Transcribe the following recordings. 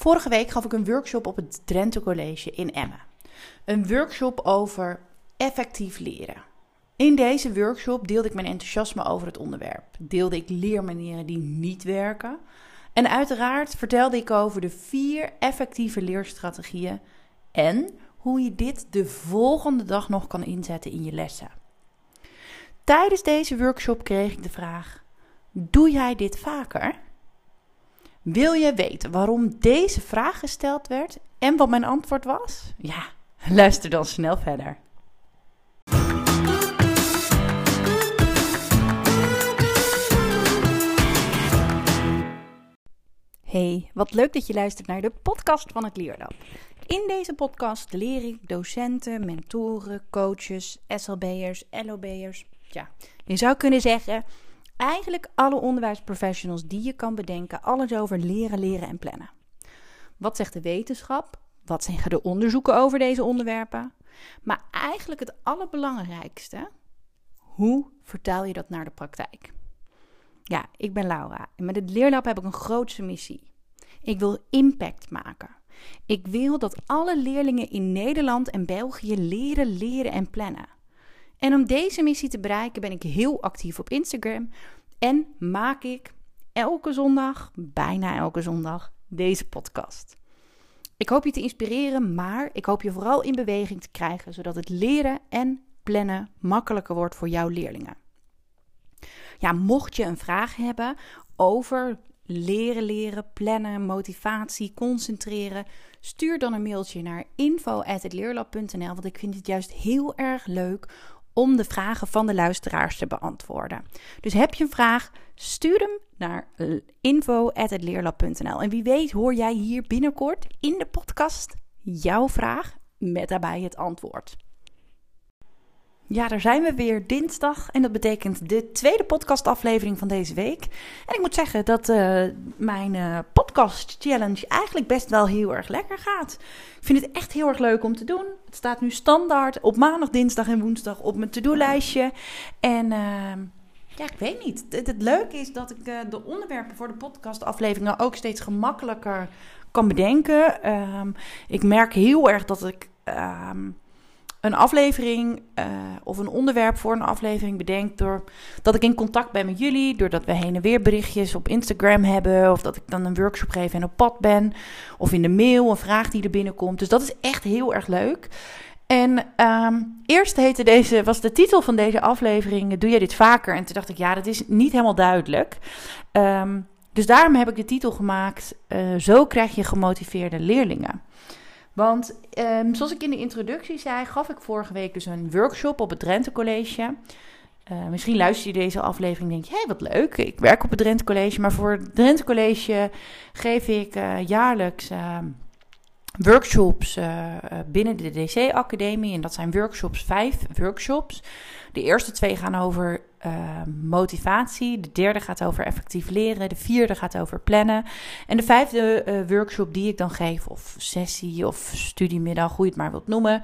Vorige week gaf ik een workshop op het Drenthe College in Emmen. Een workshop over effectief leren. In deze workshop deelde ik mijn enthousiasme over het onderwerp. Deelde ik leermanieren die niet werken. En uiteraard vertelde ik over de vier effectieve leerstrategieën en hoe je dit de volgende dag nog kan inzetten in je lessen. Tijdens deze workshop kreeg ik de vraag: Doe jij dit vaker? Wil je weten waarom deze vraag gesteld werd en wat mijn antwoord was? Ja, luister dan snel verder. Hey, wat leuk dat je luistert naar de podcast van het Leerlab. In deze podcast leer ik docenten, mentoren, coaches, SLB'ers, LOB'ers. Ja, je zou kunnen zeggen eigenlijk alle onderwijsprofessionals die je kan bedenken, alles over leren, leren en plannen. Wat zegt de wetenschap? Wat zeggen de onderzoeken over deze onderwerpen? Maar eigenlijk het allerbelangrijkste, hoe vertaal je dat naar de praktijk? Ja, ik ben Laura en met het Leerlab heb ik een grootse missie. Ik wil impact maken. Ik wil dat alle leerlingen in Nederland en België leren, leren en plannen. En om deze missie te bereiken ben ik heel actief op Instagram en maak ik elke zondag, bijna elke zondag, deze podcast. Ik hoop je te inspireren, maar ik hoop je vooral in beweging te krijgen, zodat het leren en plannen makkelijker wordt voor jouw leerlingen. Ja, mocht je een vraag hebben over leren, leren, plannen, motivatie, concentreren, stuur dan een mailtje naar info@leerlab.nl, want ik vind het juist heel erg leuk om de vragen van de luisteraars te beantwoorden. Dus heb je een vraag, stuur hem naar info.leerlab.nl. En wie weet hoor jij hier binnenkort in de podcast jouw vraag met daarbij het antwoord. Ja, daar zijn we weer dinsdag en dat betekent de tweede podcastaflevering van deze week. En ik moet zeggen dat uh, mijn uh, podcast challenge eigenlijk best wel heel erg lekker gaat. Ik vind het echt heel erg leuk om te doen. Het staat nu standaard op maandag, dinsdag en woensdag op mijn to-do-lijstje. En uh, ja, ik weet niet. Het, leuke is dat ik de onderwerpen voor de podcastafleveringen ook steeds gemakkelijker kan bedenken. Ehm, ik merk heel erg dat ik ehm, een aflevering uh, of een onderwerp voor een aflevering bedenk door dat ik in contact ben met jullie, doordat we heen en weer berichtjes op Instagram hebben of dat ik dan een workshop geef en op pad ben of in de mail een vraag die er binnenkomt. Dus dat is echt heel erg leuk. En um, eerst heette deze, was de titel van deze aflevering Doe je dit vaker? En toen dacht ik, ja, dat is niet helemaal duidelijk. Um, dus daarom heb ik de titel gemaakt uh, Zo krijg je gemotiveerde leerlingen. Want um, zoals ik in de introductie zei, gaf ik vorige week dus een workshop op het Drenthe College. Uh, misschien luister je deze aflevering en denk je, hé, hey, wat leuk, ik werk op het Drenthe College. Maar voor het Drenthe College geef ik uh, jaarlijks uh, workshops binnen de DC-academie. En dat zijn workshops, vijf workshops. De eerste twee gaan over uh, motivatie. De derde gaat over effectief leren. De vierde gaat over plannen. En de vijfde uh, workshop die ik dan geef, of sessie of studiemiddag, hoe je het maar wilt noemen,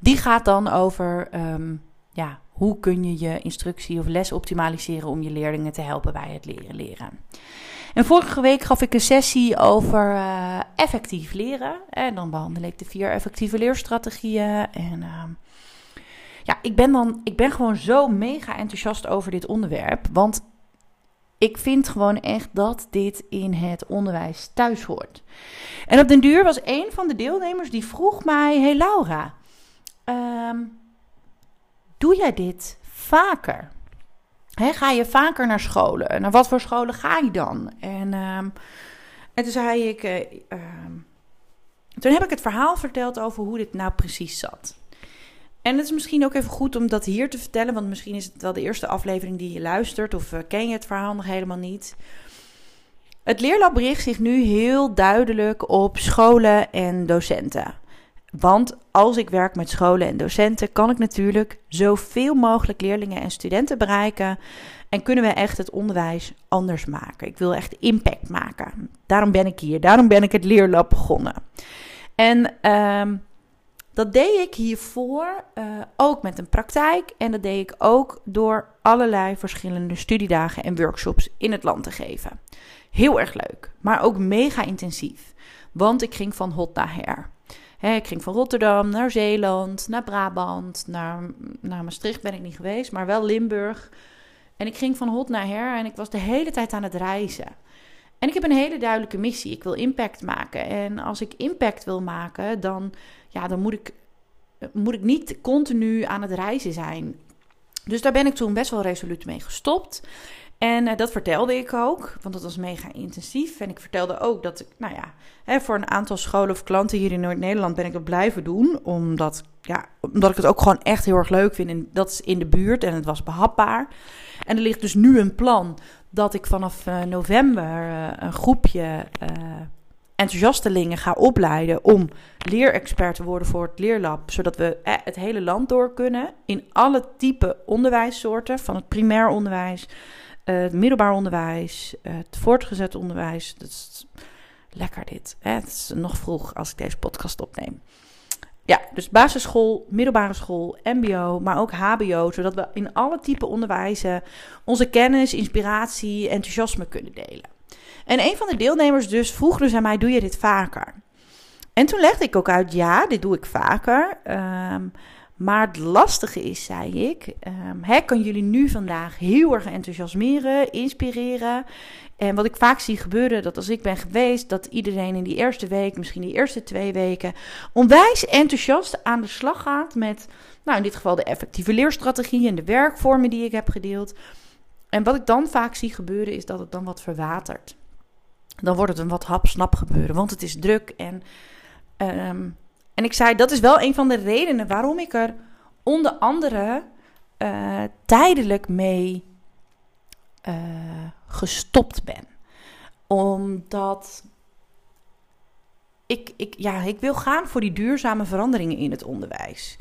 die gaat dan over um, ja, hoe kun je je instructie of les optimaliseren om je leerlingen te helpen bij het leren leren. En vorige week gaf ik een sessie over uh, effectief leren. En dan behandel ik de vier effectieve leerstrategieën. En uh, ja, ik ben dan, ik ben gewoon zo mega enthousiast over dit onderwerp. Want ik vind gewoon echt dat dit in het onderwijs thuis hoort. En op den duur was een van de deelnemers die vroeg mij: Hey Laura, um, doe jij dit vaker? Ga je vaker naar scholen? Naar wat voor scholen ga je dan? En, en toen zei ik. Uh, um, toen heb ik het verhaal verteld over hoe dit nou precies zat. En het is misschien ook even goed om dat hier te vertellen, want misschien is het wel de eerste aflevering die je luistert of uh, ken je het verhaal nog helemaal niet. Het leerlab richt zich nu heel duidelijk op scholen en docenten. Want als ik werk met scholen en docenten, kan ik natuurlijk zoveel mogelijk leerlingen en studenten bereiken. En kunnen we echt het onderwijs anders maken. Ik wil echt impact maken. Daarom ben ik hier. Daarom ben ik het leerlab begonnen. En um, dat deed ik hiervoor uh, ook met een praktijk. En dat deed ik ook door allerlei verschillende studiedagen en workshops in het land te geven. Heel erg leuk, maar ook mega intensief. Want ik ging van hot naar her. ik ging van Rotterdam naar Zeeland, naar Brabant, naar, naar Maastricht ben ik niet geweest, maar wel Limburg. En ik ging van hot naar her en ik was de hele tijd aan het reizen. En ik heb een hele duidelijke missie. Ik wil impact maken. En als ik impact wil maken, dan, ja, dan moet, ik, moet ik niet continu aan het reizen zijn. Dus daar ben ik toen best wel resoluut mee gestopt. En uh, dat vertelde ik ook, want dat was mega intensief. En ik vertelde ook dat ik, nou ja, hè, voor een aantal scholen of klanten hier in Noord-Nederland ben ik dat blijven doen. Omdat, ja, omdat ik het ook gewoon echt heel erg leuk vind. En dat is in de buurt en het was behapbaar. En er ligt dus nu een plan dat ik vanaf uh, november uh, een groepje enthousiastelingen ga opleiden om leerexpert te worden voor het leerlab. Zodat we het hele land door kunnen in alle type onderwijssoorten, van het primair onderwijs het middelbaar onderwijs, het voortgezet onderwijs. Dat is lekker dit. Het is nog vroeg als ik deze podcast opneem. Ja, dus basisschool, middelbare school, MBO, maar ook HBO, zodat we in alle type onderwijzen onze kennis, inspiratie, enthousiasme kunnen delen. En een van de deelnemers dus vroeg dus aan mij: Doe je dit vaker? En toen legde ik ook uit: Ja, dit doe ik vaker. Um, maar het lastige is, zei ik, um, hè, kan jullie nu vandaag heel erg enthousiasmeren, inspireren. En wat ik vaak zie gebeuren, dat als ik ben geweest, dat iedereen in die eerste week, misschien die eerste twee weken, onwijs enthousiast aan de slag gaat met, nou in dit geval de effectieve leerstrategie en de werkvormen die ik heb gedeeld. En wat ik dan vaak zie gebeuren, is dat het dan wat verwatert. Dan wordt het een wat hap-snap gebeuren, want het is druk en... Um, en ik zei, dat is wel een van de redenen waarom ik er onder andere uh, tijdelijk mee uh, gestopt ben. Omdat ik, ik, ja, ik wil gaan voor die duurzame veranderingen in het onderwijs.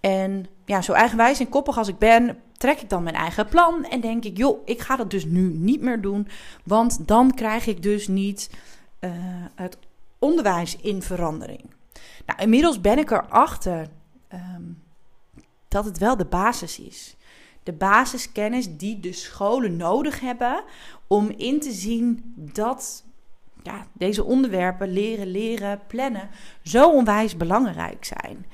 En ja, zo eigenwijs en koppig als ik ben, trek ik dan mijn eigen plan en denk ik, joh, ik ga dat dus nu niet meer doen, want dan krijg ik dus niet uh, het onderwijs in verandering. Nou, inmiddels ben ik erachter um, dat het wel de basis is. De basiskennis die de scholen nodig hebben om in te zien dat ja, deze onderwerpen, leren, leren, plannen, zo onwijs belangrijk zijn.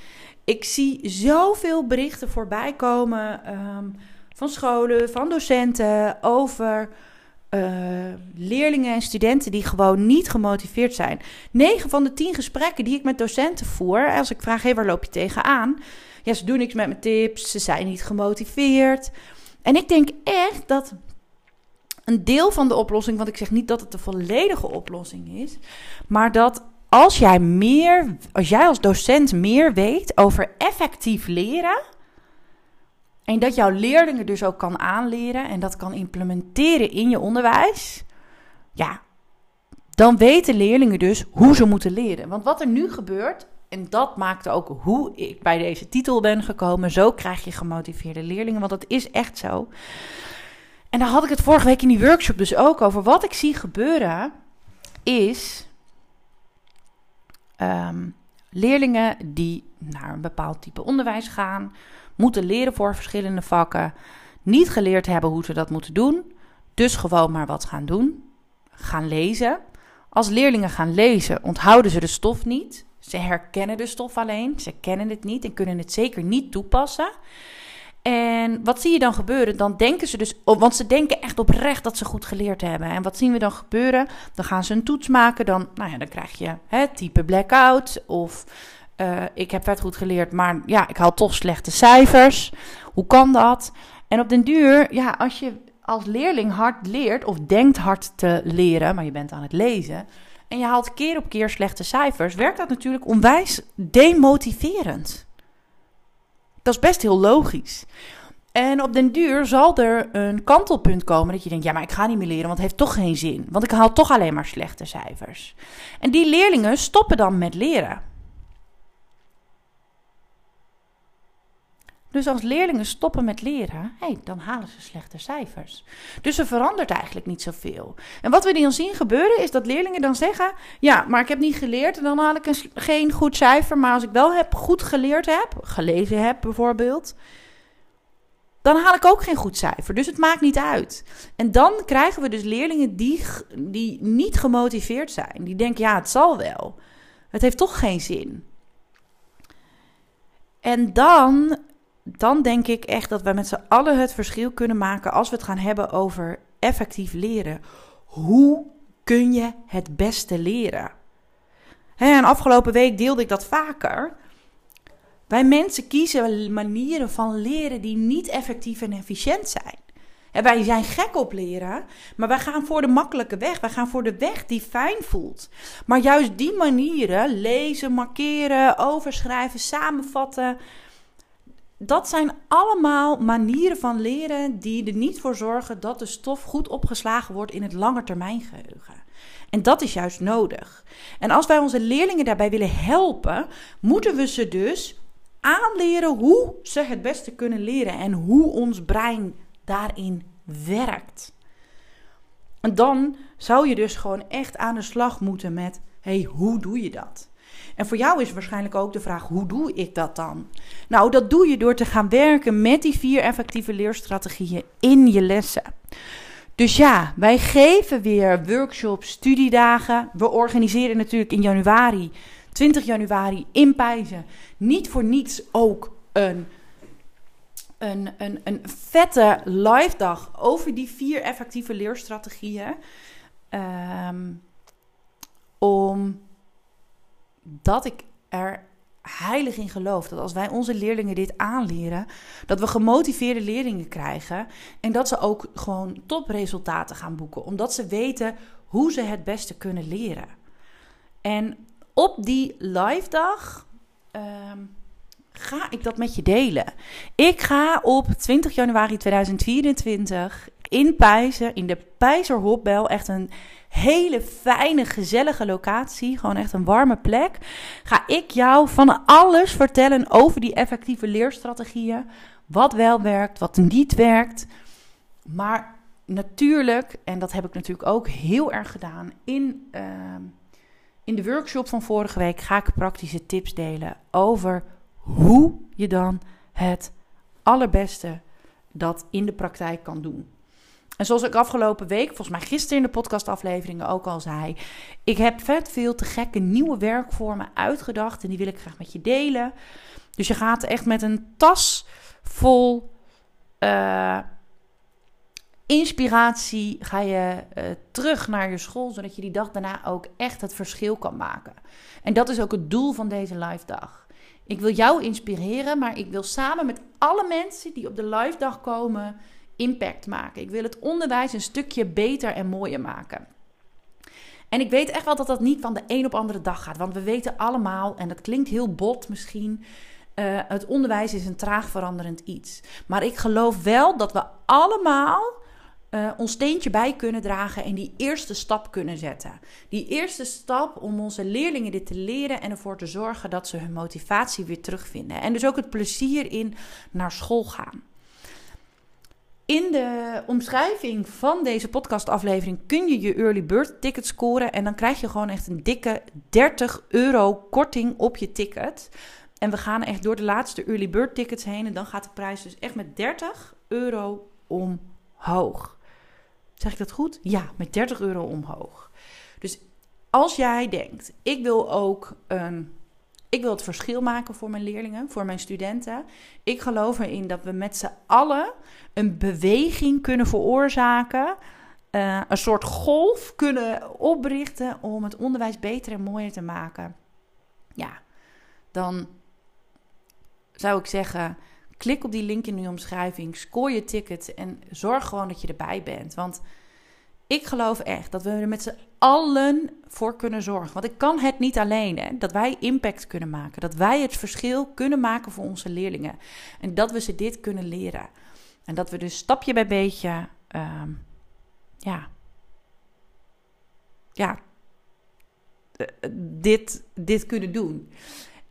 Ik zie zoveel berichten voorbij komen um, van scholen, van docenten over uh, leerlingen en studenten die gewoon niet gemotiveerd zijn. 9 van de 10 gesprekken die ik met docenten voer, als ik vraag: hey, waar loop je tegenaan? Ja, ze doen niks met mijn tips, ze zijn niet gemotiveerd. En ik denk echt dat een deel van de oplossing, want ik zeg niet dat het de volledige oplossing is, maar dat als jij meer, als jij als docent meer weet over effectief leren en dat jouw leerlingen dus ook kan aanleren en dat kan implementeren in je onderwijs. Ja, dan weten leerlingen dus hoe ze moeten leren. Want wat er nu gebeurt, en dat maakt ook hoe ik bij deze titel ben gekomen. Zo krijg je gemotiveerde leerlingen, want dat is echt zo. En daar had ik het vorige week in die workshop dus ook over. Wat ik zie gebeuren is um, leerlingen die naar een bepaald type onderwijs gaan, moeten leren voor verschillende vakken, niet geleerd hebben hoe ze dat moeten doen, dus gewoon maar wat gaan doen, gaan lezen. Als leerlingen gaan lezen, onthouden ze de stof niet. Ze herkennen de stof alleen, ze kennen het niet en kunnen het zeker niet toepassen. En wat zie je dan gebeuren? Dan denken ze dus, want ze denken echt oprecht dat ze goed geleerd hebben. En wat zien we dan gebeuren? Dan gaan ze een toets maken, dan, nou ja, dan krijg je het type blackout of uh, ik heb vet goed geleerd, maar ja, ik haal toch slechte cijfers. Hoe kan dat? En op den duur, ja, als je als leerling hard leert of denkt hard te leren, maar je bent aan het lezen en je haalt keer op keer slechte cijfers, werkt dat natuurlijk onwijs demotiverend. Dat is best heel logisch. En op den duur zal er een kantelpunt komen dat je denkt: ja, maar ik ga niet meer leren, want het heeft toch geen zin. Want ik haal toch alleen maar slechte cijfers. En die leerlingen stoppen dan met leren. Dus als leerlingen stoppen met leren, hey, dan halen ze slechte cijfers. Dus er verandert eigenlijk niet zoveel. En wat we dan zien gebeuren is dat leerlingen dan zeggen: Ja, maar ik heb niet geleerd en dan haal ik een, geen goed cijfer. Maar als ik wel heb, goed geleerd heb, gelezen heb bijvoorbeeld, dan haal ik ook geen goed cijfer. Dus het maakt niet uit. En dan krijgen we dus leerlingen die, die niet gemotiveerd zijn. Die denken, ja, het zal wel. Het heeft toch geen zin. En dan, dan denk ik echt dat we met z'n allen het verschil kunnen maken als we het gaan hebben over effectief leren. Hoe kun je het beste leren? en afgelopen week deelde ik dat vaker. Wij mensen kiezen manieren van leren die niet effectief en efficiënt zijn. En wij zijn gek op leren, maar wij gaan voor de makkelijke weg. Wij gaan voor de weg die fijn voelt. Maar juist die manieren, lezen, markeren, overschrijven, samenvatten, dat zijn allemaal manieren van leren die er niet voor zorgen dat de stof goed opgeslagen wordt in het langetermijngeheugen. En dat is juist nodig. En als wij onze leerlingen daarbij willen helpen, moeten we ze dus aanleren hoe ze het beste kunnen leren en hoe ons brein daarin werkt. En dan zou je dus gewoon echt aan de slag moeten met: hey, hoe doe je dat? En voor jou is waarschijnlijk ook de vraag: hoe doe ik dat dan? Nou, dat doe je door te gaan werken met die vier effectieve leerstrategieën in je lessen. Dus ja, wij geven weer workshops, studiedagen. We organiseren natuurlijk in januari, 20 januari in Pijzen, niet voor niets ook een, een, een, een vette live dag over die vier effectieve leerstrategieën. Um, omdat ik er heilig in geloof dat als wij onze leerlingen dit aanleren, dat we gemotiveerde leerlingen krijgen en dat ze ook gewoon topresultaten gaan boeken, omdat ze weten hoe ze het beste kunnen leren. En op die live dag ehm, ga ik dat met je delen. Ik ga op 20 januari 2024 in Pijzer, in de Pijzer Hopbel, echt een hele fijne, gezellige locatie, gewoon echt een warme plek, ga ik jou van alles vertellen over die effectieve leerstrategieën. Wat wel werkt, wat niet werkt. Maar natuurlijk, en dat heb ik natuurlijk ook heel erg gedaan in, ehm, in de workshop van vorige week, ga ik praktische tips delen over hoe je dan het allerbeste dat in de praktijk kan doen. En zoals ik afgelopen week, volgens mij gisteren in de podcastafleveringen ook al zei, ik heb vet veel te gekke nieuwe werkvormen uitgedacht en die wil ik graag met je delen. Dus je gaat echt met een tas vol uh, inspiratie, ga je uh, terug naar je school, zodat je die dag daarna ook echt het verschil kan maken. En dat is ook het doel van deze live dag. Ik wil jou inspireren, maar ik wil samen met alle mensen die op de live dag komen impact maken. Ik wil het onderwijs een stukje beter en mooier maken. En ik weet echt wel dat dat niet van de een op andere dag gaat. Want we weten allemaal, en dat klinkt heel bot misschien. Uh, het onderwijs is een traag veranderend iets. Maar ik geloof wel dat we allemaal uh, ons steentje bij kunnen dragen en die eerste stap kunnen zetten. Die eerste stap om onze leerlingen dit te leren en ervoor te zorgen dat ze hun motivatie weer terugvinden. En dus ook het plezier in naar school gaan. In de omschrijving van deze podcastaflevering kun je je early bird ticket scoren. En dan krijg je gewoon echt een dikke 30 euro korting op je ticket. En we gaan echt door de laatste early bird tickets heen. En dan gaat de prijs dus echt met 30 euro omhoog. Zeg ik dat goed? Ja, met 30 euro omhoog. Dus als jij denkt, ik wil ook een ik wil het verschil maken voor mijn leerlingen, voor mijn studenten. Ik geloof erin dat we met z'n allen een beweging kunnen veroorzaken. Uh, een soort golf kunnen oprichten om het onderwijs beter en mooier te maken. Ja, dan zou ik zeggen: klik op die link in de omschrijving, score je ticket en zorg gewoon dat je erbij bent. Want ik geloof echt dat we er met z'n allen voor kunnen zorgen. Want ik kan het niet alleen. Hè? Dat wij impact kunnen maken. Dat wij het verschil kunnen maken voor onze leerlingen. En dat we ze dit kunnen leren. En dat we dus stapje bij beetje. Uh, ja. Ja. Eh, dit, dit kunnen doen.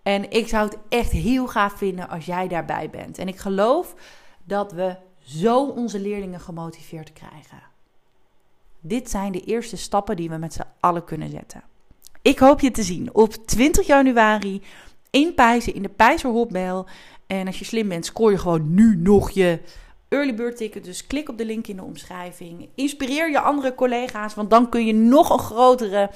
En ik zou het echt heel gaaf vinden als jij daarbij bent. En ik geloof dat we zo onze leerlingen gemotiveerd krijgen. Dit zijn de eerste stappen die we met z'n allen kunnen zetten. Ik hoop je te zien op 20 januari in Pijzen, in de Pijzer En als je slim bent, scoor je gewoon nu nog je early bird ticket. Dus klik op de link in de omschrijving. Inspireer je andere collega's, want dan kun je nog een grotere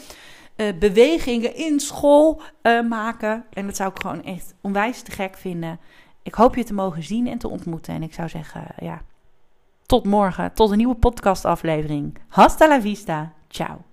uh, bewegingen in school uh, maken. En dat zou ik gewoon echt onwijs te gek vinden. Ik hoop je te mogen zien en te ontmoeten. En ik zou zeggen, ja, tot morgen, tot een nieuwe podcastaflevering. Hasta la vista. Ciao.